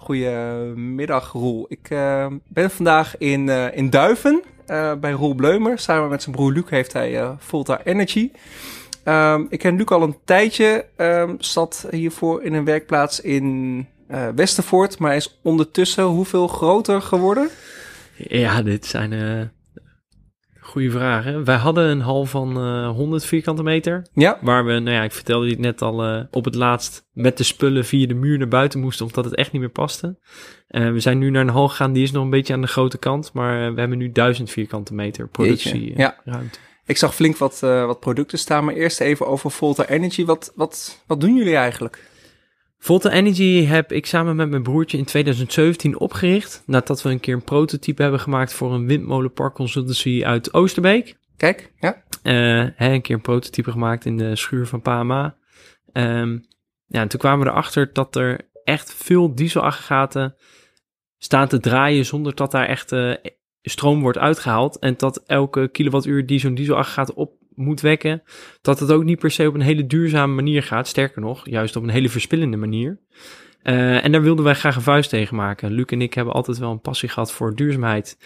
Goedemiddag, Roel. Ik uh, ben vandaag in, uh, in Duiven uh, bij Roel Bleumer. Samen met zijn broer Luc heeft hij Volta Energy. Um, ik ken Luc al een tijdje. Um, zat hiervoor in een werkplaats in Westervoort. Maar hij is ondertussen hoeveel groter geworden? Ja, dit zijn Goeie vragen. Wij hadden een hal van uh, 100 vierkante meter. Ja. Waar we, nou ja, ik vertelde het net al, uh, op het laatst met de spullen via de muur naar buiten moesten, omdat het echt niet meer paste. Uh, we zijn nu naar een hal gegaan, die is nog een beetje aan de grote kant, maar we hebben nu 1000 vierkante meter productie ja. ruimte. Ik zag flink wat, wat producten staan, maar eerst even over Volta Energy. Wat, wat, wat doen jullie eigenlijk? Volta Energy heb ik samen met mijn broertje in 2017 opgericht. Nadat we een keer een prototype hebben gemaakt voor een windmolenpark consultancy uit Oosterbeek. Kijk, ja. Uh, hè, een keer een prototype gemaakt in de schuur van PAMA. Um, ja, en toen kwamen we erachter dat er echt veel dieselaggregaten staan te draaien zonder dat daar echt uh, stroom wordt uitgehaald. En dat elke kilowattuur die zo'n dieselaggregaat op moet wekken, dat het ook niet per se op een hele duurzame manier gaat. Sterker nog, juist op een hele verspillende manier. Uh, en daar wilden wij graag een vuist tegen maken. Luc en ik hebben altijd wel een passie gehad voor duurzaamheid.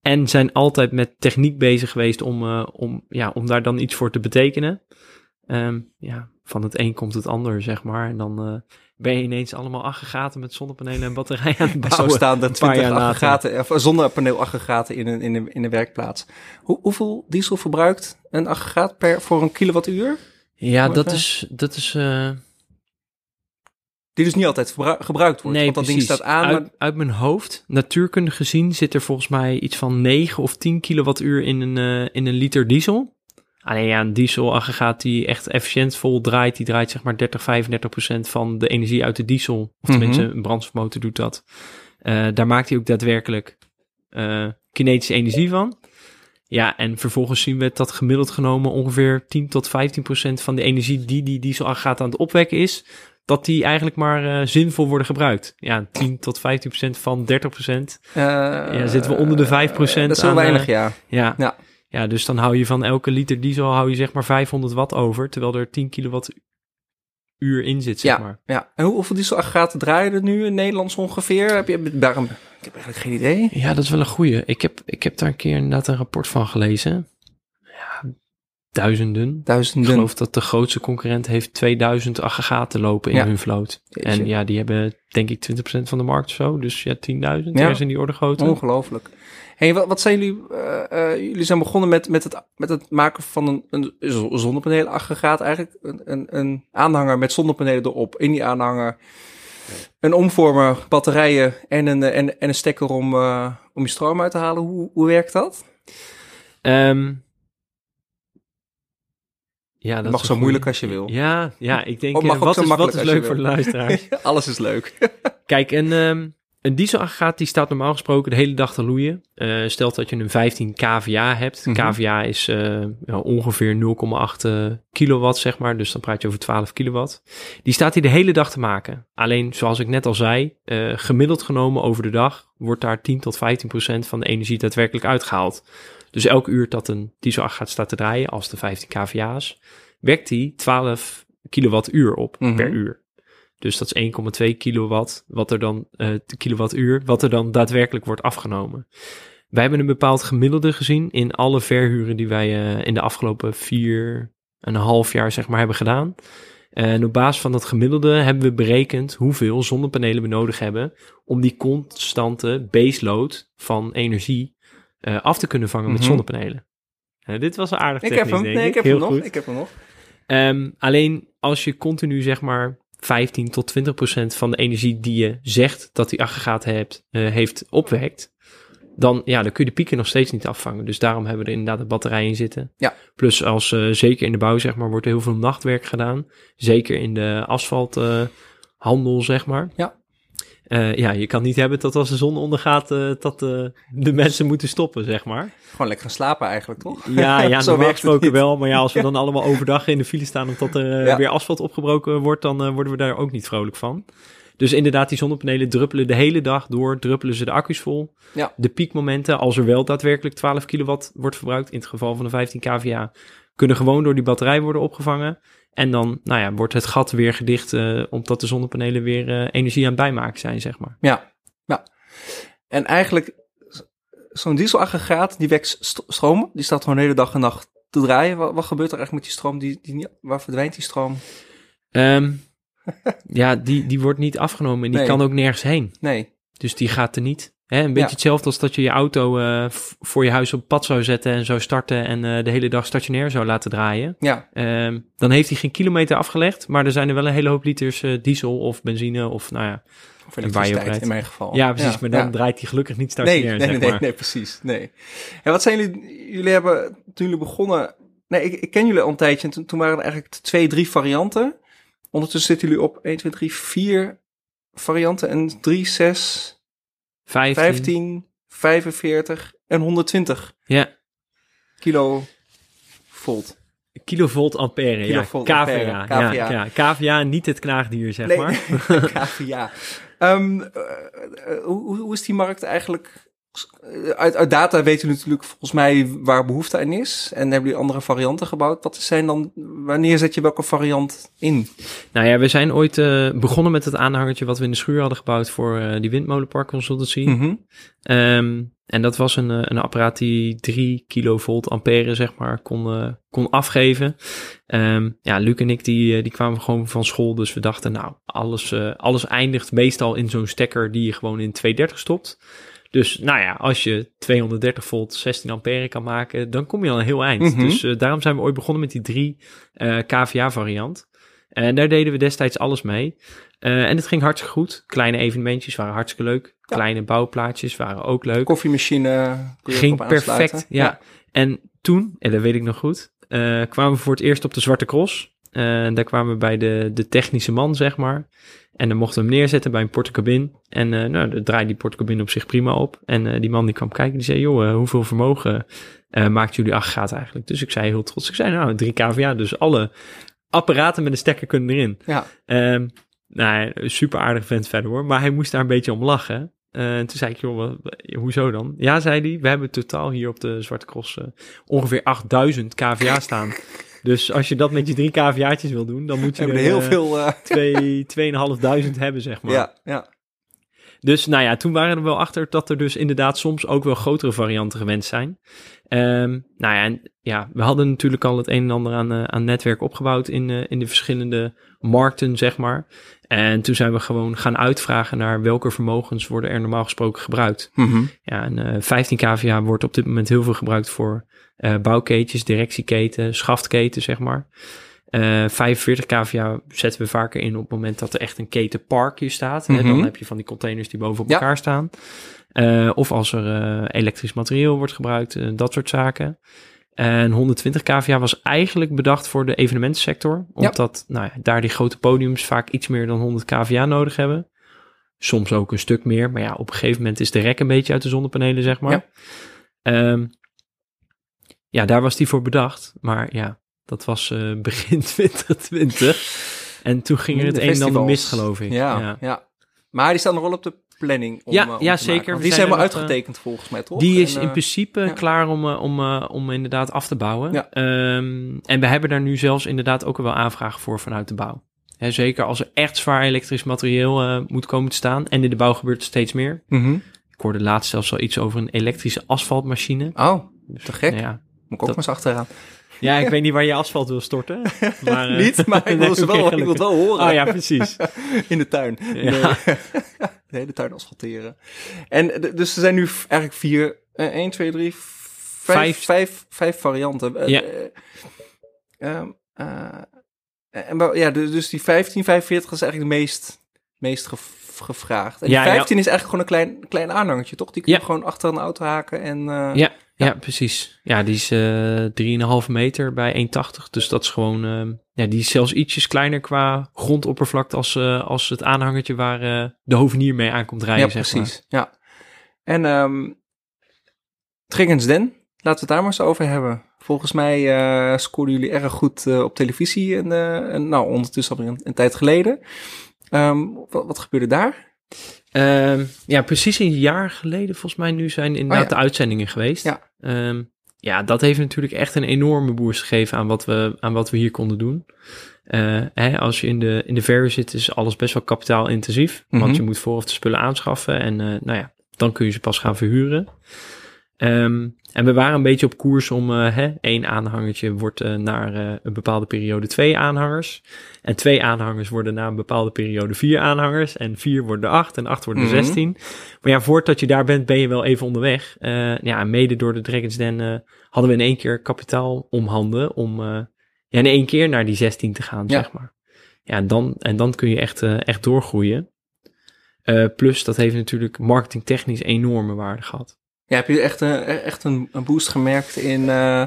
En zijn altijd met techniek bezig geweest om, uh, om, ja, om daar dan iets voor te betekenen. Um, ja, van het een komt het ander, zeg maar. En dan uh, ben je ineens allemaal aggregaten met zonnepanelen en batterijen aan het bouwen. Zo staan er 20 aggregaten, of zonnepaneelaggregaten in een, in, een, in een werkplaats. Hoe, hoeveel diesel verbruikt een aggregaat per, voor een kilowattuur? Ja, dat is, dat is... Uh... Die dus niet altijd gebruikt wordt, nee, want dat precies. ding staat aan. Uit, maar... uit, mijn hoofd, natuurkundig gezien, zit er volgens mij iets van 9 of 10 kilowattuur in een, uh, in een liter diesel. Alleen ja, een dieselaggregaat die echt efficiënt vol draait, die draait zeg maar 30, 35 procent van de energie uit de diesel. Of tenminste, mm -hmm. een brandstofmotor doet dat. Uh, daar maakt hij ook daadwerkelijk uh, kinetische energie van. Ja, en vervolgens zien we dat gemiddeld genomen ongeveer 10 tot 15 procent van de energie die die dieselaggregaat aan het opwekken is, dat die eigenlijk maar uh, zinvol worden gebruikt. Ja, 10 tot 15 procent van 30 procent. ja, zitten we onder de 5 procent. Dat is zo weinig, ja. ja. ja. Ja, dus dan hou je van elke liter diesel hou je zeg maar 500 watt over, terwijl er 10 kilowattuur in zit, zeg ja, maar. Ja, en hoeveel dieselaggregaten draaien er nu in Nederland ongeveer? Heb je daarom, ik heb eigenlijk geen idee. Ja, dat is wel een goeie. Ik heb, ik heb daar een keer inderdaad een rapport van gelezen. Duizenden. Duizenden. Ik geloof dat de grootste concurrent heeft 2000 aggregaten lopen in Ja. hun vloot. Jeetje. En ja, die hebben denk ik 20% van de markt of zo. Dus ja, 10.000 Ja. ergens in die orde grootte. Ongelooflijk. Hey, wat, wat zijn jullie? eh, eh, jullie zijn begonnen met, met, het, met het maken van een, een zo- zonnepanelenaggregaat eigenlijk. Een, een, een aanhanger met zonnepanelen erop. In die aanhanger een omvormer, batterijen en een, en, en een stekker om, eh, om je stroom uit te halen. Hoe, hoe werkt dat? Ehm, ja, dat mag zo moeilijk als je wil. Ja, ja, ik denk, Of mag eh, wat is, wat is leuk voor de wil. luisteraars? Alles is leuk. Kijk, een, ehm een dieselaggregaat die staat normaal gesproken de hele dag te loeien. Eh stelt dat je een 15 kVA hebt. Mhm. kVA is ja, ongeveer 0,8 eh, kilowatt, zeg maar. Dus dan praat je over 12 kilowatt. Die staat hij de hele dag te maken. Alleen, zoals ik net al zei, gemiddeld genomen over de dag wordt daar 10 tot 15 procent van de energie daadwerkelijk uitgehaald. Dus elk uur dat een dieselaggregaat staat te draaien, als de 15 kVA's, wekt hij 12 kilowattuur op Mhm. per uur. Dus dat is 1,2 kilowatt, wat er dan, eh kilowattuur, wat er dan daadwerkelijk wordt afgenomen. Wij hebben een bepaald gemiddelde gezien in alle verhuren die wij eh, in de afgelopen vier en een half jaar zeg maar hebben gedaan. En op basis van dat gemiddelde hebben we berekend hoeveel zonnepanelen we nodig hebben om die constante baseload van energie eh, af te kunnen vangen met Mhm. zonnepanelen. Eh, dit was een aardig Ik heb technisch, hem. denk Nee, ik heb Heel hem nog. goed. Ik heb hem nog. Ehm, alleen als je continu zeg maar 15 tot 20 procent van de energie die je zegt dat die aggregaat hebt, eh, heeft opwekt, dan, ja, dan kun je de pieken nog steeds niet afvangen. Dus daarom hebben we er inderdaad een batterij in zitten. Ja. Plus als, eh, zeker in de bouw zeg maar, wordt er heel veel nachtwerk gedaan. Zeker in de asfalthandel zeg maar. Ja. Eh, ja, je kan niet hebben dat als de zon ondergaat, eh, dat eh, de mensen moeten stoppen, zeg maar. Gewoon lekker gaan slapen eigenlijk, toch? Ja, ja Zo normaal werkt het gesproken wel. Maar ja, als we dan allemaal overdag in de file staan omdat er Ja. weer asfalt opgebroken wordt, dan worden we daar ook niet vrolijk van. Dus inderdaad, die zonnepanelen druppelen de hele dag door, druppelen ze de accu's vol. Ja. De piekmomenten, als er wel daadwerkelijk 12 kilowatt wordt verbruikt, in het geval van de 15 kVA, kunnen gewoon door die batterij worden opgevangen. En dan nou ja, wordt het gat weer gedicht, eh, omdat de zonnepanelen weer eh, energie aan het bijmaken zijn, zeg maar. Ja, ja. En eigenlijk, zo'n dieselaggregaat, die wekt st- stroom. Die staat gewoon de hele dag en nacht te draaien. Wat, wat gebeurt er eigenlijk met die stroom? Die, die, waar verdwijnt die stroom? Ehm, ja, die, die wordt niet afgenomen en die Nee. kan ook nergens heen. Nee. Dus die gaat er niet. Hè, een beetje Ja. hetzelfde als dat je je auto eh, voor je huis op pad zou zetten en zou starten en eh, de hele dag stationair zou laten draaien. Ja, Ehm, dan heeft hij geen kilometer afgelegd, maar er zijn er wel een hele hoop liters eh, diesel of benzine of nou ja. of elektriciteit in mijn geval. Ja, precies, maar dan ja. draait hij gelukkig niet stationair, nee, zeg nee, nee, maar. nee, precies. Nee. En wat zijn jullie, jullie hebben, toen jullie begonnen, nee, ik, ik ken jullie al een tijdje, en toen, toen waren er eigenlijk twee, drie varianten. Ondertussen zitten jullie op 1, 2, 3, 4 varianten en 3, 6, 15. 15, 45 en 120 Ja, kilo volt. kilovolt ampère, Kilovolt ja. KVA, KVA. Ja, ja, KVA, niet het knaagdier, zeg Nee, maar. KVA. Ehm, eh, eh, hoe- hoe is die markt eigenlijk? Uit, uit data weten jullie natuurlijk volgens mij waar behoefte aan is. En hebben jullie andere varianten gebouwd. Wat zijn dan, wanneer zet je welke variant in? Nou ja, we zijn ooit eh, begonnen met het aanhangertje wat we in de schuur hadden gebouwd voor eh, die windmolenpark consultancy. Mhm. Ehm, en dat was een, eh, een apparaat die 3 kilovolt ampère, zeg maar, kon, kon afgeven. Ehm, ja, Luc en ik, die, die kwamen gewoon van school. Dus we dachten, nou, alles, alles eindigt meestal in zo'n stekker die je gewoon in 230 stopt. Dus nou ja, als je 230 volt 16 ampère kan maken, dan kom je al een heel eind. Mhm. Dus eh, daarom zijn we ooit begonnen met die 3 KVA variant. En daar deden we destijds alles mee. Eh, en het ging hartstikke goed. Kleine evenementjes waren hartstikke leuk. Ja. Kleine bouwplaatjes waren ook leuk. Koffiemachine. Ging perfect, ja. En toen, en dat weet ik nog goed, eh, kwamen we voor het eerst op de Zwarte Cross. Eh, daar kwamen we bij de, de technische man, zeg maar. En dan mochten we hem neerzetten bij een portecabine. En eh nou, daar draaide die portecabine op zich prima op. En eh, die man die kwam kijken, die zei, joh, hoeveel vermogen maakt jullie aggregaat eigenlijk? Dus ik zei heel trots, ik zei, nou, 3 kVA, dus alle apparaten met een stekker kunnen erin. Ja. Ehm nou, super aardig vent verder hoor, maar hij moest daar een beetje om lachen. En toen zei ik, joh, wat- hoezo dan? Ja, zei hij, we hebben totaal hier op de Zwarte Cross ongeveer 8000 kVA staan. Dus als je dat met je drie kVA'tjes wil doen, dan moet je er, heel eh, veel. eh, twee, 2500 hebben, zeg maar. ja, ja. Dus nou ja, toen waren we wel achter dat er dus inderdaad soms ook wel grotere varianten gewenst zijn. Ehm, nou ja, en, ja, we hadden natuurlijk al het een en ander aan, eh, aan netwerk opgebouwd in, eh, in de verschillende markten, zeg maar. En toen zijn we gewoon gaan uitvragen naar welke vermogens worden er normaal gesproken gebruikt. Mhm. Ja, en eh 15 kVA wordt op dit moment heel veel gebruikt voor eh bouwketens, directieketen, schaftketen, zeg maar. Eh 45 kVA zetten we vaker in op het moment dat er echt een ketenparkje staat. hè. Mhm. Dan heb je van die containers die boven op Ja. elkaar staan. Eh, of als er eh, elektrisch materieel wordt gebruikt, eh, dat soort zaken. En 120 kVA was eigenlijk bedacht voor de evenementensector. Omdat nou ja, daar die grote podiums vaak iets meer dan 100 kVA nodig hebben. Soms ook een stuk meer. Maar ja, op een gegeven moment is de rek een beetje uit de zonnepanelen, zeg maar. Ja. Ehm, ja, daar was die voor bedacht. Maar ja, dat was eh, begin 2020. En toen ging er het een en ander mis, geloof ik. Ja, ja. Maar die staan nog wel op de planning. Om, Ja, eh, om ja, zeker. maken. Die zijn er nog, uitgetekend volgens mij, toch? Die is En, in eh, principe ja. klaar om, eh, om, eh, om inderdaad af te bouwen. Ja. Ehm, en we hebben daar nu zelfs inderdaad ook wel aanvragen voor vanuit de bouw. Hè, zeker als er echt zwaar elektrisch materieel eh, moet komen te staan. En in de bouw gebeurt steeds meer. mhm. Ik hoorde laatst zelfs al iets over een elektrische asfaltmachine. Oh, te gek. Nou ja. Moet ik ook dat- maar eens achteraan. Ja, ik weet niet waar je asfalt wil storten. Maar, eh, Niet, maar ik wil, ze wel, ik wil het wel horen. Oh ja, precies. In de tuin. Ja. Nee. de hele tuin asfalteren. En dus er zijn nu eigenlijk vier, eh 1, 2, 3, vijf, Vijf. vijf, varianten. Eh, Ja. ehm, eh, en ja, dus dus die 15, 45 is eigenlijk de meest, meest gev- gevraagd. En Ja, die ja. 15 is eigenlijk gewoon een klein, klein aanhangertje, toch? Die kun je Ja. gewoon achter een auto haken en... eh, Ja, ja, precies. Ja, die is eh 3,5 meter bij 1,80. Dus dat is gewoon... ehm, ja, die is zelfs ietsjes kleiner qua grondoppervlakte als, eh, als het aanhangertje waar eh, de hovenier mee aankomt rijden, Ja, zeg maar. precies. Ja. En Triggens Den, laten we het daar maar eens over hebben. Volgens mij eh scoorden jullie erg goed eh, op televisie. En, eh, en, nou, ondertussen alweer een, een tijd geleden. Ehm, wat, wat gebeurde daar? Ehm, ja, precies een jaar geleden volgens mij nu zijn inderdaad Oh ja. de uitzendingen geweest. Ja. Ehm, ja, dat heeft natuurlijk echt een enorme boost gegeven aan wat we, aan wat we hier konden doen. Uh, hè, als je in de, in de verhuur zit, is alles best wel kapitaalintensief. Want Mhm. je moet vooraf de spullen aanschaffen en uh, nou ja, dan kun je ze pas gaan verhuren. Um, en we waren een beetje op koers om uh, hè, één aanhangertje wordt uh, naar uh, een bepaalde periode twee aanhangers. En twee aanhangers worden na een bepaalde periode vier aanhangers. En vier worden acht en acht worden Mhm. zestien. Maar ja, voordat je daar bent, ben je wel even onderweg. Ja, mede door de Dragons Den hadden we in één keer kapitaal om handen om ja, in één keer naar die 16 te gaan, Ja. zeg maar. Ja, en dan, en dan kun je echt, echt doorgroeien. Plus, dat heeft natuurlijk marketingtechnisch enorme waarde gehad. Ja, heb je echt, een echt een, een boost gemerkt in, uh,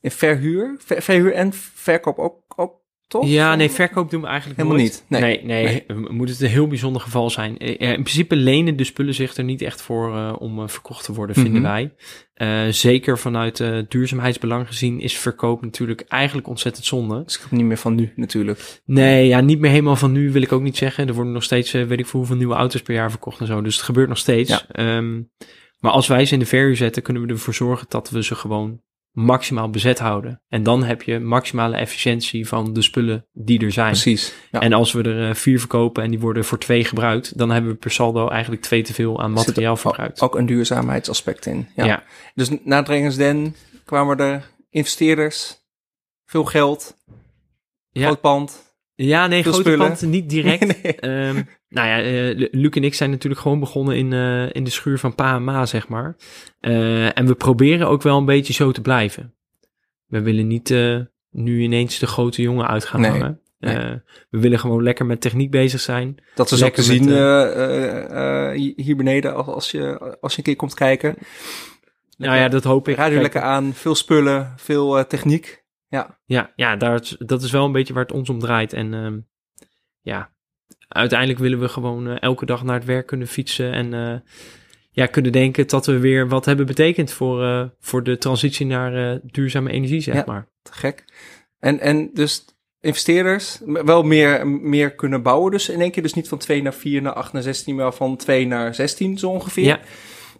in verhuur? Ver, verhuur en verkoop ook, ook toch? Ja, nee, verkoop doen we eigenlijk Helemaal nooit. niet. Nee. Nee, nee, nee. moet het een heel bijzonder geval zijn. Eh, In principe lenen de spullen zich er niet echt voor uh, om verkocht te worden, vinden Mhm. wij. Uh, zeker vanuit uh, duurzaamheidsbelang gezien is verkoop natuurlijk eigenlijk ontzettend zonde. Dus ik heb niet meer van nu natuurlijk. Nee, ja, niet meer helemaal van nu wil ik ook niet zeggen. Er worden nog steeds, weet ik veel hoeveel nieuwe auto's per jaar verkocht en zo. Dus het gebeurt nog steeds. Ja. Um, maar als wij ze in de verhuur zetten, kunnen we ervoor zorgen dat we ze gewoon maximaal bezet houden. En dan heb je maximale efficiëntie van de spullen die er zijn. Precies. Ja. En als we er uh, vier verkopen en die worden voor twee gebruikt, dan hebben we per saldo eigenlijk twee te veel aan materiaal verbruikt. Ook een duurzaamheidsaspect in. Ja. Ja. Dus na Den kwamen er investeerders, veel geld, Ja. groot pand. Ja, nee, grote spullen. pand niet direct. Nee. Ehm, nou ja, eh, Luc en ik zijn natuurlijk gewoon begonnen in, eh, in de schuur van pa en ma, zeg maar. Eh, en we proberen ook wel een beetje zo te blijven. We willen niet nu ineens de grote jongen uit gaan Nee, hangen. nee. We willen gewoon lekker met techniek bezig zijn. Dat is ook te zien hier beneden als, als, je, als je een keer komt kijken. Nou ja, dat hoop ik. Radio lekker aan, veel spullen, veel techniek. Ja, Ja, ja daar, dat is wel een beetje waar het ons om draait. En ehm, ja, uiteindelijk willen we gewoon eh, elke dag naar het werk kunnen fietsen. En eh, ja, kunnen denken dat we weer wat hebben betekend voor, eh, voor de transitie naar duurzame energie, zeg Ja. maar. te gek. En, en dus investeerders wel meer, meer kunnen bouwen. Dus in één keer dus niet van 2 naar 4 naar 8 naar 16, maar van 2 naar 16 zo ongeveer. Ja.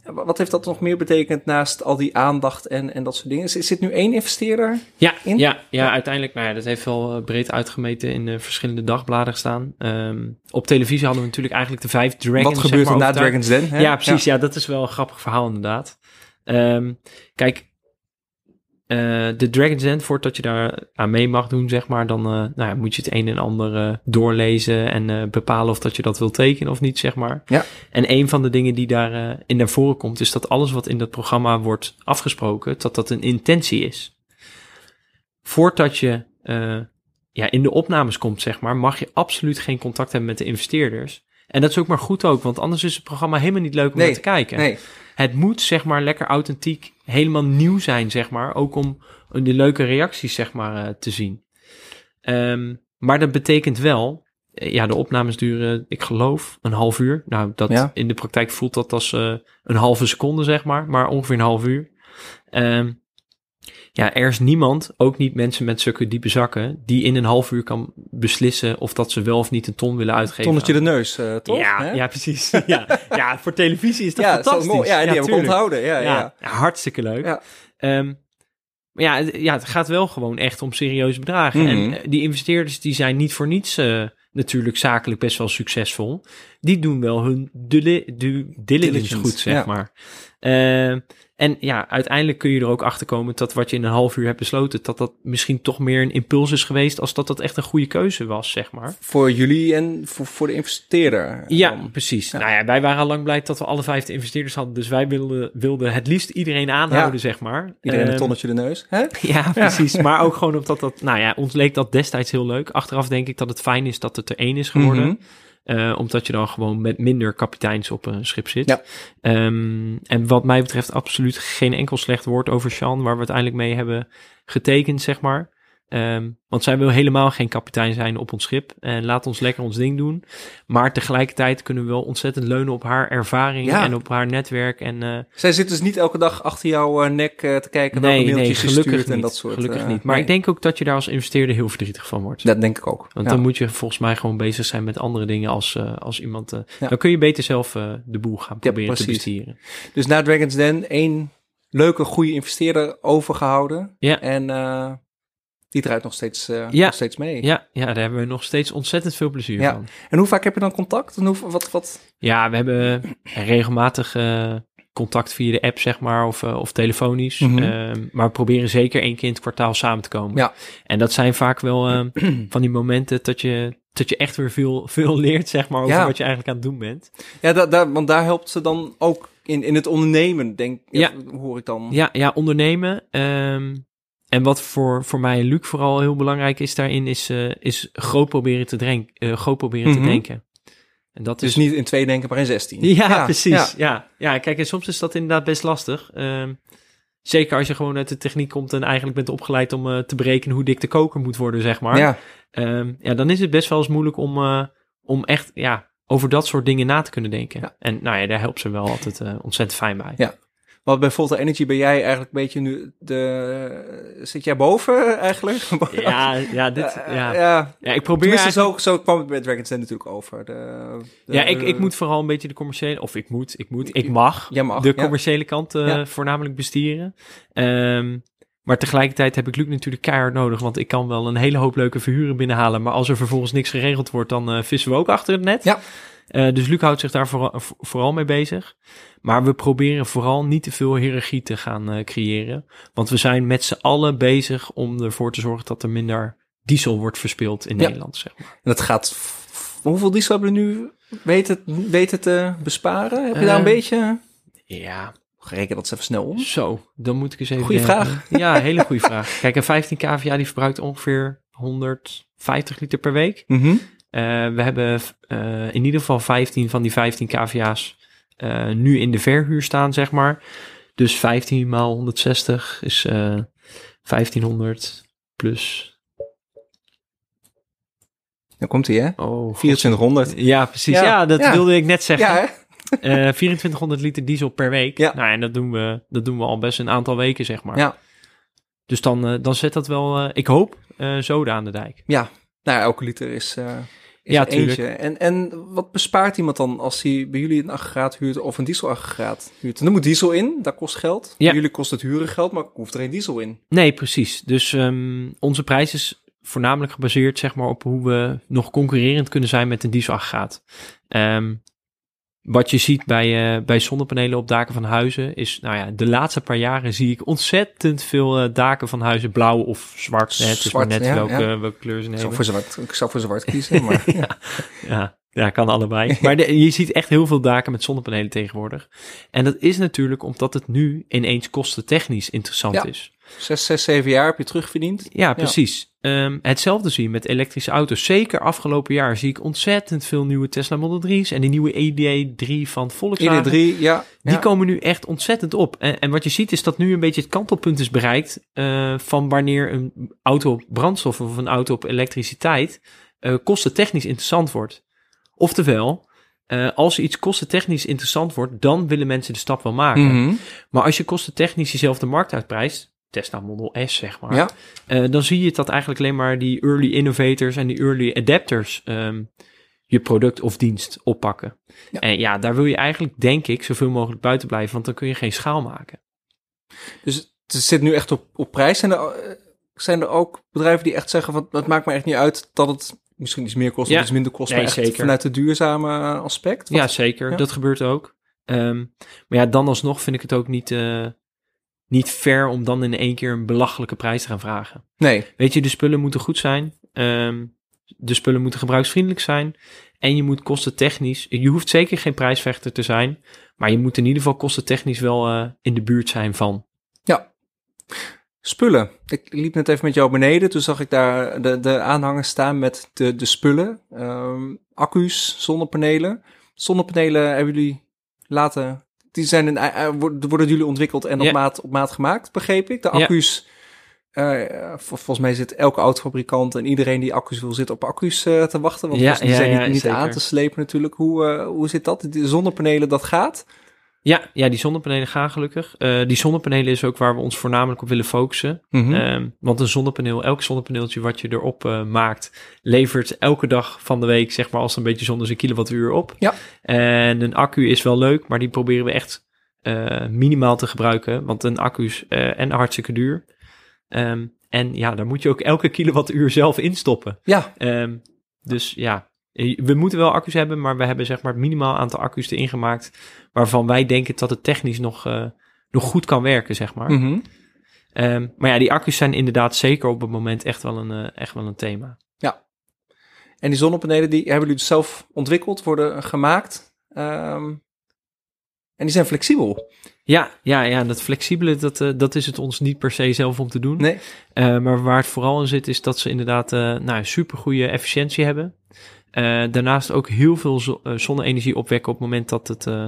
Wa- Wat heeft dat nog meer betekend naast al die aandacht en, en dat soort dingen? Zit, zit nu één investeerder? Ja, In? ja, ja, Ja. uiteindelijk, nou ja, dat heeft wel eh, breed uitgemeten in eh, verschillende dagbladen gestaan. Ehm, op televisie hadden we natuurlijk eigenlijk de vijf Dragons. Wat gebeurt er na. Dragon's Den? Ja, precies. Ja. dat is wel een grappig verhaal inderdaad. Ehm, kijk, de Dragon's Den, voordat je daar aan mee mag doen, zeg maar, dan eh, nou ja, moet je het een en ander eh, doorlezen en eh, bepalen of dat je dat wil tekenen of niet, zeg maar. Ja. En een van de dingen die daarin in naar voren komt, is dat alles wat in dat programma wordt afgesproken, dat dat een intentie is. Voordat je eh, ja, in de opnames komt, zeg maar, mag je absoluut geen contact hebben met de investeerders. En dat is ook maar goed ook, want anders is het programma helemaal niet leuk om Nee, naar te kijken. Nee, Het moet, zeg maar, lekker authentiek, helemaal nieuw zijn, zeg maar. Ook om de leuke reacties, zeg maar, eh, te zien. Ehm, maar dat betekent wel, eh, ja, de opnames duren, ik geloof, een half uur. Nou, dat, Ja. in de praktijk voelt dat als eh, een halve seconde, zeg maar, maar ongeveer een half uur. Ehm, ja, er is niemand, ook niet mensen met zulke diepe zakken, die in een half uur kan beslissen of dat ze wel of niet een ton willen uitgeven. tonnetje de neus, eh, toch? ja, ja, precies. ja, ja, voor televisie is dat ja, fantastisch. mooi. ja, die heb ik tuurlijk. onthouden. Ja, ja. Ja, ja, hartstikke leuk. Ja. Ehm, maar ja, het- ja, het gaat wel gewoon echt om serieuze bedragen. Mhm. En eh, die investeerders die zijn niet voor niets eh, natuurlijk zakelijk best wel succesvol. Die doen wel hun due, diligence Diligence, goed, zeg ja. maar. En ja, uiteindelijk kun je er ook achter komen dat wat je in een half uur hebt besloten, dat dat misschien toch meer een impuls is geweest als dat dat echt een goede keuze was, zeg maar. Voor jullie en voor, voor de investeerder. Ja, dan. precies. Ja. Nou ja, wij waren al lang blij dat we alle vijf de investeerders hadden. Dus wij wilden, wilden het liefst iedereen aanhouden, Ja. zeg maar. Iedereen een Ehm, tonnetje de neus. Hè? Ja, precies. Maar ook gewoon omdat dat... Nou ja, ons leek dat destijds heel leuk. Achteraf denk ik dat het fijn is dat het er één is geworden. Mhm. Eh, omdat je dan gewoon met minder kapiteins op een schip zit. Ja. Ehm, en wat mij betreft absoluut geen enkel slecht woord over Sean, waar we uiteindelijk mee hebben getekend, zeg maar. Ehm, want zij wil helemaal geen kapitein zijn op ons schip. En laat ons lekker ons ding doen. Maar tegelijkertijd kunnen we wel ontzettend leunen op haar ervaring Ja. en op haar netwerk. En eh, Zij zit dus niet elke dag achter jouw eh, nek eh, te kijken welke nee, nee, mailtjes je gelukkig niet. en dat soort. gelukkig niet. Maar nee. ik denk ook dat je daar als investeerder heel verdrietig van wordt. Dat denk ik ook. Want Ja. dan moet je volgens mij gewoon bezig zijn met andere dingen als, als iemand... Ja. Dan kun je beter zelf de boel gaan proberen te bestieren. Dus na Dragon's Den één leuke, goede investeerder overgehouden. Ja. En die draait nog steeds, eh, Ja. nog steeds mee. Ja, ja, daar hebben we nog steeds ontzettend veel plezier Ja. van. En hoe vaak heb je dan contact? En hoe, wat, wat? Ja, we hebben regelmatig eh, contact via de app, zeg maar, of, eh, of telefonisch. Mhm. Ehm, maar we proberen zeker één keer in het kwartaal samen te komen. Ja. En dat zijn vaak wel ehm, van die momenten dat je, dat je echt weer veel, veel leert, zeg maar, over Ja. wat je eigenlijk aan het doen bent. Ja, da, da- want daar helpt ze dan ook in, in het ondernemen, denk Ja. hoor ik dan. Ja, ja ondernemen. ehm, en wat voor, voor mij en Luc vooral heel belangrijk is daarin, is, eh, is groot proberen te, drenk, eh, groot proberen Mhm. te denken. En dat Dus is niet in twee denken, maar in zestien. Ja, precies. ja. Ja. Ja. kijk, en soms is dat inderdaad best lastig. Ehm, zeker als je gewoon uit de techniek komt en eigenlijk bent opgeleid om eh, te berekenen hoe dik de koker moet worden, zeg maar. Ja. Ehm, ja, dan is het best wel eens moeilijk om, om echt ja, over dat soort dingen na te kunnen denken. Ja. En nou ja, daar helpt ze wel altijd ontzettend fijn bij. Ja. Want bij Volta Energy ben jij eigenlijk een beetje nu de... Zit jij boven eigenlijk? Ja, ja, dit, ja. ja. ja, ik probeer eigenlijk- zo, zo kwam het bij Dragon's Den natuurlijk over. De, de- Ja, ik, ik moet vooral een beetje de commerciële, of ik moet, ik moet, ik mag Jij mag, de ja. commerciële kant eh, Ja. voornamelijk bestieren. Ehm, maar tegelijkertijd heb ik Luc natuurlijk keihard nodig, want ik kan wel een hele hoop leuke verhuren binnenhalen, maar als er vervolgens niks geregeld wordt, dan eh, vissen we ook achter het net. Ja. Eh, dus Luc houdt zich daar vooral, vo- vooral mee bezig. Maar we proberen vooral niet te veel hiërarchie te gaan eh, creëren. Want we zijn met z'n allen bezig om ervoor te zorgen dat er minder diesel wordt verspild in Ja. Nederland. Zeg maar. En dat gaat... Hoeveel diesel hebben we nu weten, weten te besparen? Heb je daar een Eh, beetje... Ja, Reken dat eens even snel om. Zo, dan moet ik eens even. Goeie denken. vraag. Ja, hele goede vraag. Kijk, een 15 kVA die verbruikt ongeveer 150 liter per week. Mhm. We hebben eh, in ieder geval 15 van die 15 kVA's eh, nu in de verhuur staan, zeg maar. Dus 15 maal 160 is eh 1500 plus. Dan komt hij, hè? Oh, God. 2400. Ja, precies. Ja, Ja, dat ja. wilde ik net zeggen. Ja, hè? Eh, 2400 liter diesel per week. Ja. Nou, en dat doen, we, dat doen we al best een aantal weken, zeg maar. Ja. Dus dan, eh, dan zet dat wel, eh, ik hoop, eh zoden aan de dijk. Ja, nou, elke liter is, eh is Ja, eentje. tuurlijk. En, en wat bespaart iemand dan als hij bij jullie een aggregaat huurt of een dieselaggregaat huurt? En er moet diesel in, dat kost geld. Ja. Bij jullie kost het huren geld, maar hoeft er geen diesel in. Nee, precies. Dus ehm, onze prijs is voornamelijk gebaseerd zeg maar, op hoe we nog concurrerend kunnen zijn met een dieselaggregaat. Ehm wat je ziet bij, eh, bij zonnepanelen op daken van huizen is, nou ja, de laatste paar jaren zie ik ontzettend veel eh, daken van huizen blauw of zwart. hè. Het is maar Zwart, net ja, welke, ja. welke kleur ze Ik zou nemen. voor zwart, ik zou voor zwart kiezen, maar ja. Ja, ja, kan allebei. Maar de- je ziet echt heel veel daken met zonnepanelen tegenwoordig. En dat is natuurlijk omdat het nu ineens kostentechnisch interessant is. zes, zes, zeven jaar heb je terugverdiend. Ja, precies. Ehm, hetzelfde zie je met elektrische auto's. Zeker afgelopen jaar zie ik ontzettend veel nieuwe Tesla Model 3's en die nieuwe ED3 van Volkswagen. ID3, ja. Die ja. komen nu echt ontzettend op. En, en wat je ziet is dat nu een beetje het kantelpunt is bereikt eh, van wanneer een auto op brandstof of een auto op elektriciteit eh kostentechnisch interessant wordt. Oftewel, eh, als iets kostentechnisch interessant wordt, dan willen mensen de stap wel maken. Mhm. Maar als je kostentechnisch jezelf de markt uitprijst, Tesla Model S zeg maar, Ja. eh, dan zie je dat eigenlijk alleen maar die early innovators en die early adapters ehm, je product of dienst oppakken. Ja. En ja, daar wil je eigenlijk, denk ik, zoveel mogelijk buiten blijven, want dan kun je geen schaal maken. Dus het zit nu echt op, op prijs. Zijn er, eh, zijn er ook bedrijven die echt zeggen van het maakt me echt niet uit dat het misschien iets meer kost Ja. of iets minder kost, Nee, maar echt zeker. vanuit het duurzame aspect? Wat- Ja, zeker. Ja. Dat gebeurt ook. Ehm, maar ja, dan alsnog vind ik het ook niet, eh, niet fair om dan in één keer een belachelijke prijs te gaan vragen. Nee, Weet je, de spullen moeten goed zijn. Ehm, de spullen moeten gebruiksvriendelijk zijn. En je moet kostentechnisch... Je hoeft zeker geen prijsvechter te zijn. Maar je moet in ieder geval kostentechnisch wel eh, in de buurt zijn van. spullen. Ik liep net even met jou beneden. Toen zag ik daar de, de aanhangers staan met de, de spullen. Ehm, accu's, zonnepanelen. Zonnepanelen hebben jullie laten... Die zijn in, eh, worden jullie ontwikkeld en op, maat, op maat gemaakt, begreep ik. De accu's... eh, vol- volgens mij zit elke autofabrikant en iedereen die accu's wil, zit op accu's te wachten. Want Ja, die ja, zijn ja, niet, niet aan te slepen natuurlijk. Hoe, hoe zit dat? De zonnepanelen, dat gaat? Ja, ja die zonnepanelen gaan gelukkig. Eh, die zonnepanelen is ook waar we ons voornamelijk op willen focussen. Mhm. Ehm, want een zonnepaneel, elk zonnepaneeltje wat je erop eh, maakt, levert elke dag van de week, zeg maar, als een beetje zonder zijn kilowattuur op. Ja. En een accu is wel leuk, maar die proberen we echt eh, minimaal te gebruiken. Want een accu is en hartstikke duur. Ehm, en ja, daar moet je ook elke kilowattuur zelf instoppen. Ja, Ehm, dus ja, we moeten wel accu's hebben, maar we hebben zeg maar het minimaal aantal accu's erin gemaakt. Waarvan wij denken dat het technisch nog, eh, nog goed kan werken, zeg maar. mhm. Ehm, maar ja, die accu's zijn inderdaad zeker op het moment echt wel een, eh, echt wel een thema. En die zonnepanelen die hebben jullie dus zelf ontwikkeld, worden gemaakt. Ehm, en die zijn flexibel. Ja, ja, ja, dat flexibele, dat, eh, dat is het ons niet per se zelf om te doen. Nee. Eh, maar waar het vooral in zit, is dat ze inderdaad nou, super goede efficiëntie hebben. Uh, daarnaast ook heel veel uh, zonne-energie opwekken op het moment dat het, uh,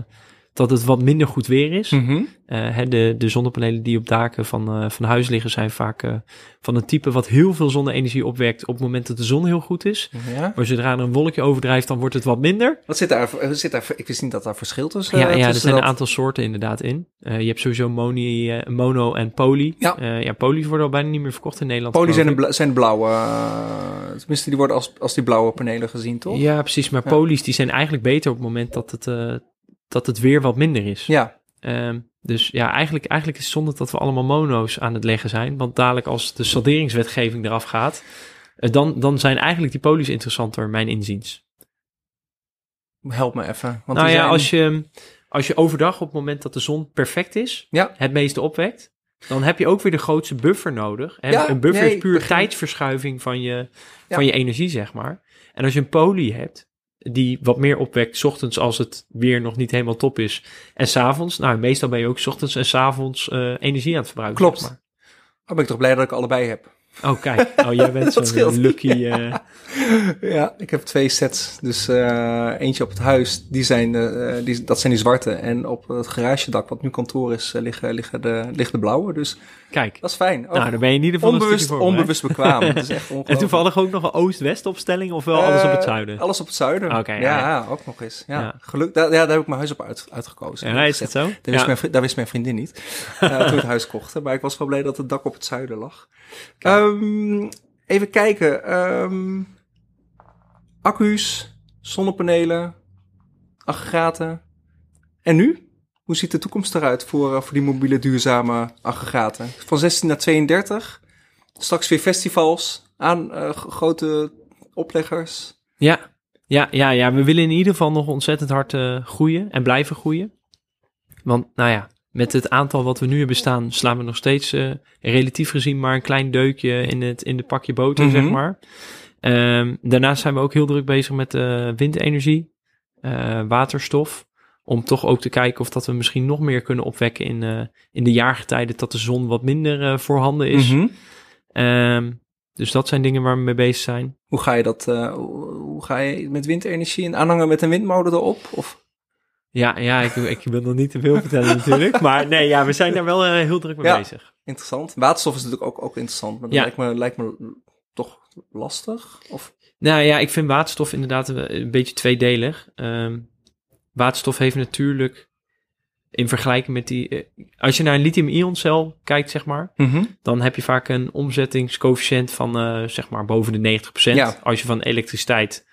dat het wat minder goed weer is. Mm -hmm. hè, de, de zonnepanelen die op daken van, van huis liggen zijn vaak van een type wat heel veel zonne-energie opwekt op het moment dat de zon heel goed is. Ja. Maar zodra er een wolkje overdrijft, dan wordt het wat minder. Wat zit daar? Zit daar ik wist niet dat daar verschil tussen Ja, ja er zijn dat... een aantal soorten inderdaad in. Je hebt sowieso moni, mono en poly. Ja. Ja, poly's worden al bijna niet meer verkocht in Nederland. Poly zijn de, bla zijn de blauwe, tenminste die worden als, als die blauwe panelen gezien, toch? Ja, precies. Maar ja. poly's die zijn eigenlijk beter op het moment dat het, dat het weer wat minder is. Ja. Um, dus ja, eigenlijk, eigenlijk is het zonde dat we allemaal mono's aan het leggen zijn. Want dadelijk als de salderingswetgeving eraf gaat, uh, dan, dan zijn eigenlijk die poly's interessanter, mijn inziens. Help me even. Want nou ja, zijn... als, je, als je overdag op het moment dat de zon perfect is, ja. het meeste opwekt, dan heb je ook weer de grootste buffer nodig. En ja, een buffer nee, is puur begin... tijdsverschuiving van je, Ja. van je energie, zeg maar. En als je een poly hebt, die wat meer opwekt, 's ochtends als het weer nog niet helemaal top is, en s'avonds, nou meestal ben je ook 's ochtends en 's avonds uh, energie aan het verbruiken. Klopt. Zeg maar. Oh, ben ik toch blij dat ik allebei heb. Oh, kijk. Oh, jij bent zo'n lucky... Uh... ja, ik heb twee sets. Dus uh, eentje op het huis, die zijn, uh, die, dat zijn die zwarte. En op het garagedak, wat nu kantoor is, liggen, liggen de, ligt de blauwe. Dus Kijk. dat is fijn. Oh, nou, dan ben je in ieder geval onbewust, onbewust bekwaam. Het is echt. En toevallig ook nog een oost-west opstelling of wel alles op het zuiden? Alles op het zuiden. Oké. Okay, ja, ja, ook nog eens. Ja, Ja. Geluk, daar, ja, daar heb ik mijn huis op uit, uitgekozen. Ja, is het zo? Daar, wist mijn, daar wist mijn vriendin niet, toen we het huis kochten. Maar ik was wel blij dat het dak op het zuiden lag. Um, even kijken. Um, accu's, zonnepanelen, aggregaten. En nu? Hoe ziet de toekomst eruit voor, uh, voor die mobiele duurzame aggregaten? Van 16 naar 32. Straks weer festivals aan uh, grote opleggers. Ja. Ja, ja, ja, we willen in ieder geval nog ontzettend hard uh, groeien en blijven groeien. Want, nou ja, met het aantal wat we nu hebben staan, slaan we nog steeds uh, relatief gezien maar een klein deukje in het in de pakje boter, Mhm. mm -hmm. zeg maar. Um, daarnaast zijn we ook heel druk bezig met uh, windenergie, uh, waterstof. Om toch ook te kijken of dat we misschien nog meer kunnen opwekken in, in de jaargetijden dat de zon wat minder voorhanden is. Mm -hmm. um, dus dat zijn dingen waar we mee bezig zijn. Hoe ga je dat, hoe ga je met windenergie en aanhangen met een windmolen erop? Of? Ja, ja ik, ik wil nog niet te veel vertellen natuurlijk. Maar nee, ja, we zijn daar wel uh, heel druk mee ja, bezig. Interessant. Waterstof is natuurlijk ook, ook interessant, maar dat Ja. lijkt, me, lijkt me toch lastig? Of? Nou ja, ik vind waterstof inderdaad een, beetje tweedelig. Um, waterstof heeft natuurlijk in vergelijking met die... Uh, als je naar een lithium-ion-cel kijkt, zeg maar... Mm -hmm. dan heb je vaak een omzettingscoëfficiënt van uh, zeg maar boven de 90%. Ja. Als je van elektriciteit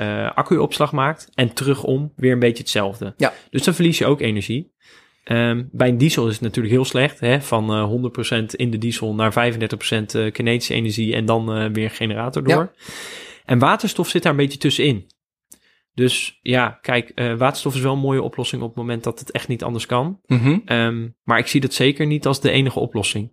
uh, accu-opslag maakt en terugom weer een beetje hetzelfde. Ja. Dus dan verlies je ook energie. Um, bij een diesel is het natuurlijk heel slecht. Hè? Van uh, 100% in de diesel naar 35% uh, kinetische energie en dan uh, weer een generator door. Ja. En waterstof zit daar een beetje tussenin. Dus ja, kijk, waterstof is wel een mooie oplossing op het moment dat het echt niet anders kan. Mm -hmm. um, maar ik zie dat zeker niet als de enige oplossing.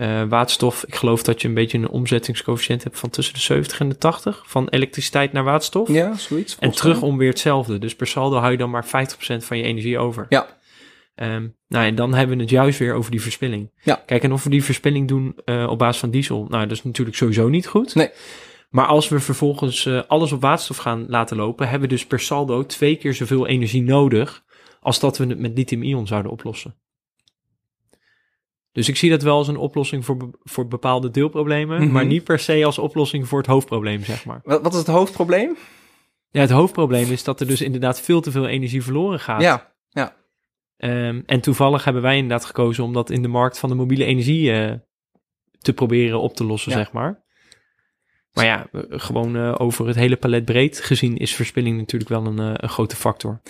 Uh, waterstof, ik geloof dat je een beetje een omzettingscoëfficiënt hebt van tussen de 70 en de 80 van elektriciteit naar waterstof. Ja, zoiets. En terug om weer hetzelfde. Dus per saldo hou je dan maar 50% van je energie over. Ja. Um, nou, en dan hebben we het juist weer over die verspilling. Ja. Kijk, en of we die verspilling doen uh, op basis van diesel, nou, dat is natuurlijk sowieso niet goed. Nee. Maar als we vervolgens uh, alles op waterstof gaan laten lopen, hebben we dus per saldo twee keer zoveel energie nodig als dat we het met lithium-ion zouden oplossen. Dus ik zie dat wel als een oplossing voor, be voor bepaalde deelproblemen, Mm -hmm. maar niet per se als oplossing voor het hoofdprobleem, zeg maar. Wat, wat is het hoofdprobleem? Ja, het hoofdprobleem is dat er dus inderdaad veel te veel energie verloren gaat. Ja, ja. Um, en toevallig hebben wij inderdaad gekozen om dat in de markt van de mobiele energie uh, te proberen op te lossen, Ja. zeg maar. Maar ja, uh, gewoon uh, over het hele palet breed gezien is verspilling natuurlijk wel een, uh, een grote factor.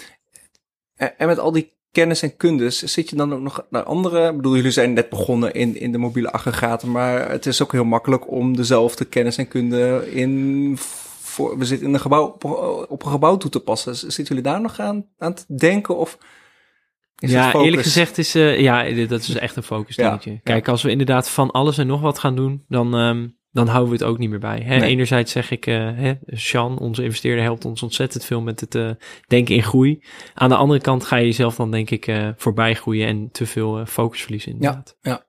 En met al die kennis en kundes, zit je dan ook nog naar andere? Ik bedoel, jullie zijn net begonnen in, in de mobiele aggregaten, maar het is ook heel makkelijk om dezelfde kennis en kunde in. Voor, we zitten in een gebouw op, op een gebouw toe te passen. Zitten jullie daar nog aan, aan te denken? Of is het ja, eerlijk gezegd is, eh, ja, dat is echt een focus Ja, dingetje. Kijk, als we inderdaad van alles en nog wat gaan doen, dan, ehm, dan houden we het ook niet meer bij. Hè? Nee. Enerzijds zeg ik, eh hè, Sean, onze investeerder, helpt ons ontzettend veel met het eh, denken in groei. Aan de andere kant ga je jezelf dan denk ik eh, voorbij groeien en te veel focus verliezen inderdaad. ja.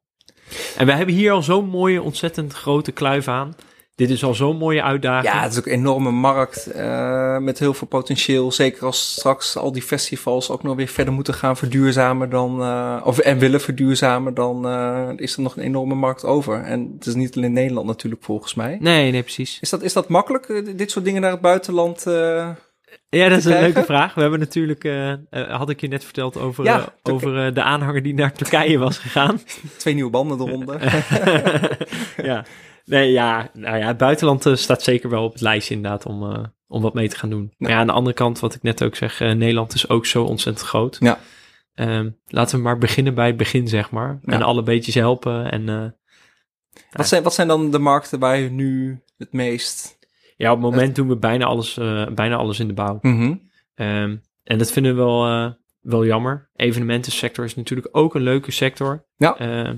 En we hebben hier al zo'n mooie, ontzettend grote kluif aan. Dit is al zo'n mooie uitdaging. Ja, het is ook een enorme markt eh, met heel veel potentieel. Zeker als straks al die festivals ook nog weer verder moeten gaan verduurzamen dan, eh, of en willen verduurzamen, dan eh, is er nog een enorme markt over. En het is niet alleen Nederland natuurlijk volgens mij. Nee, nee, precies. Is dat, is dat makkelijk, dit soort dingen naar het buitenland? Ja, dat is een krijgen? leuke vraag. We hebben natuurlijk, had ik je net verteld over, Ja, over de aanhanger die naar Turkije was gegaan. twee nieuwe banden eronder. ja. Nee, ja, nou ja, het buitenland eh, staat zeker wel op het lijstje inderdaad om, eh, om wat mee te gaan doen. Maar ja, aan de andere kant, wat ik net ook zeg, eh, Nederland is ook zo ontzettend groot. Ja. Ehm, laten we maar beginnen bij het begin, zeg maar. Ja. En alle beetjes helpen. En wat, zijn, wat zijn dan de markten waar je nu het meest... ja, op het moment doen we bijna alles, bijna alles in de bouw. Mhm. Ehm, en dat vinden we wel, wel jammer. Evenementensector is natuurlijk ook een leuke sector. Ja. Ehm,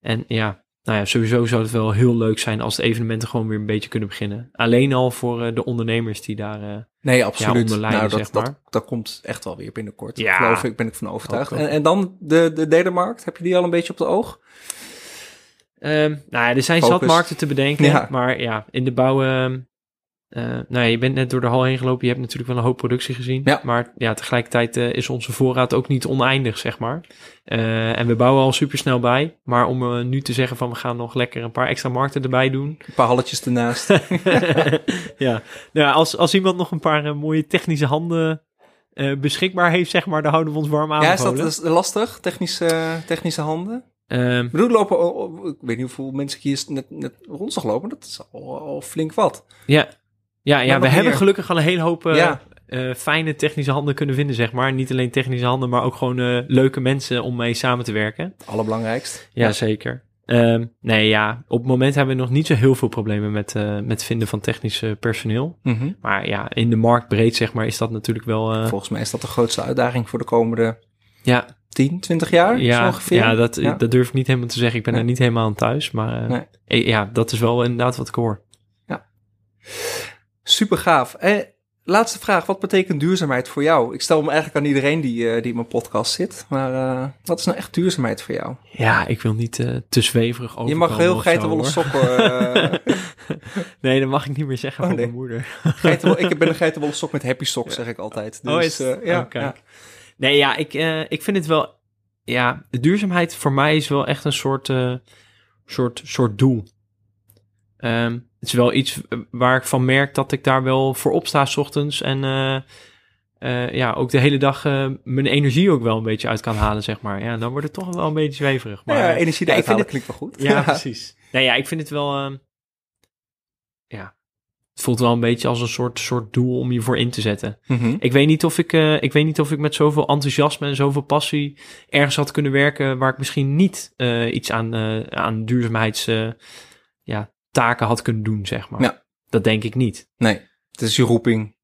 en ja, nou ja, sowieso zou het wel heel leuk zijn als de evenementen gewoon weer een beetje kunnen beginnen. Alleen al voor eh, de ondernemers die daar... eh, Nee, absoluut. onder lijden, nou, dat, zeg maar. dat, dat komt echt wel weer binnenkort. Ja. Geloof ik, ben ik van overtuigd. En, en dan de, de delenmarkt, heb je die al een beetje op de oog? ehm, nou ja, er zijn Focus. zat markten te bedenken. Ja. Maar ja, in de bouw... ehm, eh, nou ja, je bent net door de hal heen gelopen. Je hebt natuurlijk wel een hoop productie gezien. Ja. Maar ja, tegelijkertijd eh, is onze voorraad ook niet oneindig, zeg maar. Eh, en we bouwen al super snel bij. Maar om nu te zeggen van we gaan nog lekker een paar extra markten erbij doen. Een paar halletjes ernaast. ja, nou, als, als iemand nog een paar mooie technische handen beschikbaar heeft, zeg maar, dan houden we ons warm aan. ja, is dat is lastig? Technische, technische handen? Ehm, Ik bedoel, lopen, oh, oh, ik weet niet hoeveel mensen hier net, net rond zag lopen. Dat is al, al flink wat. ja, ja, ja we hebben gelukkig al een hele hoop eh, Ja. eh, fijne technische handen kunnen vinden, zeg maar. Niet alleen technische handen, maar ook gewoon eh, leuke mensen om mee samen te werken. Allerbelangrijkst. Ja, zeker. Ehm, nee, ja, op het moment hebben we nog niet zo heel veel problemen met, eh, met het vinden van technisch personeel. Mhm. Maar ja, in de markt breed, zeg maar, is dat natuurlijk wel... Volgens mij is dat de grootste uitdaging voor de komende ja, 10, 20 jaar. Ja, ongeveer. ja, dat, Ja. dat durf ik niet helemaal te zeggen. Ik ben Nee. er niet helemaal aan thuis. Maar Nee. ja, dat is wel inderdaad wat ik hoor. Super gaaf. Eh, laatste vraag. Wat betekent duurzaamheid voor jou? Ik stel hem eigenlijk aan iedereen die, eh, die in mijn podcast zit. Maar eh, wat is nou echt duurzaamheid voor jou? Ja, ik wil niet eh, te zweverig over. je mag heel geitenwolle sokken... nee, dat mag ik niet meer zeggen Oh, voor nee. mijn moeder. ik ben een geitenwolle sok met happy socks, zeg ik altijd. Dus, oh, is eh, ja, Oh, ja. Nee, ja, ik, ik vind het wel... Ja, duurzaamheid voor mij is wel echt een soort, soort, soort doel. Ehm, het is wel iets eh, waar ik van merk dat ik daar wel voor opsta 's ochtends. En eh, eh, ja, ook de hele dag mijn energie ook wel een beetje uit kan halen, zeg maar. Ja, dan wordt het toch wel een beetje zweverig. Maar, ja, energie ja, ik vind het- klinkt wel goed. Ja, precies. Nee, ja, ik vind het wel... ehm, ja, het voelt wel een beetje als een soort, soort doel om je voor in te zetten. Mhm. Ik weet, niet of ik, ik weet niet of ik met zoveel enthousiasme en zoveel passie ergens had kunnen werken waar ik misschien niet iets aan, eh, aan duurzaamheids ja, taken had kunnen doen, zeg maar. Ja. Dat denk ik niet. Nee, het is je roeping.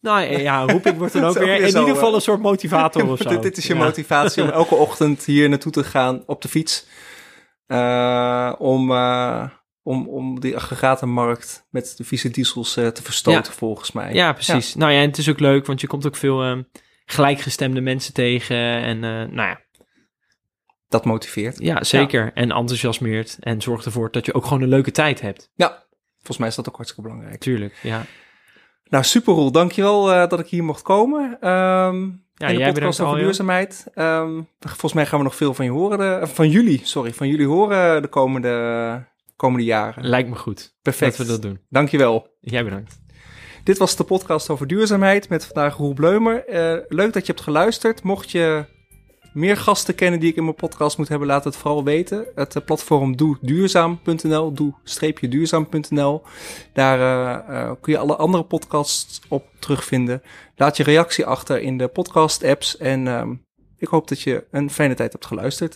Nou ja, roeping wordt dan ook weer in zo, ieder geval eh, een soort motivator of zo. dit, dit is je Ja. motivatie om elke ochtend hier naartoe te gaan op de fiets. Eh, om, eh, om, om die aggregatenmarkt met de vieze diesels te verstoten, volgens mij. Ja, precies. Nou ja, en het is ook leuk, want je komt ook veel ehm, gelijkgestemde mensen tegen. En nou ja, Dat motiveert. ja, zeker. En enthousiasmeert. En zorgt ervoor dat je ook gewoon een leuke tijd hebt. Ja, volgens mij is dat ook hartstikke belangrijk. Tuurlijk, ja. Nou, super Roel. Dankjewel eh dat ik hier mocht komen. Ehm Ja, in de jij podcast over al, duurzaamheid. Ehm, volgens mij gaan we nog veel van je horen. De, eh, van jullie, sorry. Van jullie horen de komende, komende jaren. Lijkt me goed. Perfect. Dat we dat doen. Dankjewel. Jij bedankt. Dit was de podcast over duurzaamheid met vandaag Roel Bleumer. Eh, leuk dat je hebt geluisterd. Mocht je meer gasten kennen die ik in mijn podcast moet hebben, laat het vooral weten. Het eh, platform doeduurzaam.nl, doe-duurzaam.nl. Daar eh, eh, kun je alle andere podcasts op terugvinden. Laat je reactie achter in de podcast apps en ehm, ik hoop dat je een fijne tijd hebt geluisterd.